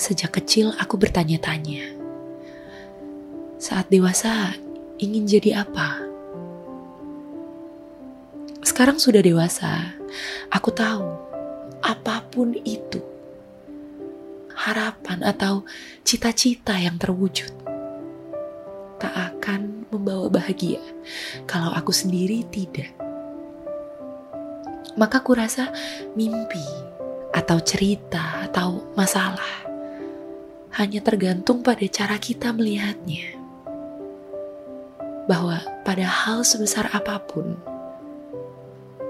Sejak kecil aku bertanya-tanya. Saat dewasa ingin jadi apa? Sekarang sudah dewasa, aku tahu apa pun itu harapan atau cita-cita yang terwujud tak akan membawa bahagia kalau aku sendiri tidak. Maka kurasa mimpi atau cerita atau masalah hanya tergantung pada cara kita melihatnya. Bahwa pada hal sebesar apa pun,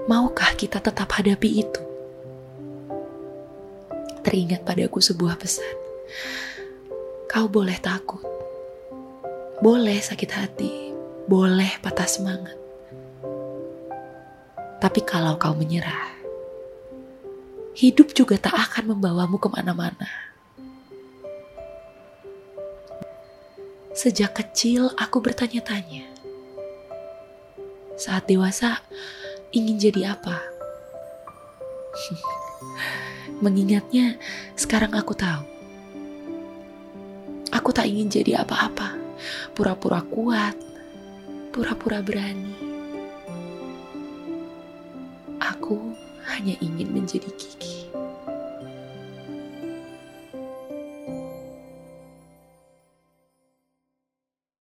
maukah kita tetap hadapi itu? Teringat padaku sebuah pesan. Kau boleh takut, boleh sakit hati, boleh patah semangat. Tapi kalau kau menyerah, hidup juga tak akan membawamu ke mana-mana. Sejak kecil aku bertanya-tanya. Saat dewasa ingin jadi apa? Mengingatnya, sekarang aku tahu. Aku tak ingin jadi apa-apa. Pura-pura kuat, pura-pura berani. Aku hanya ingin menjadi gigi.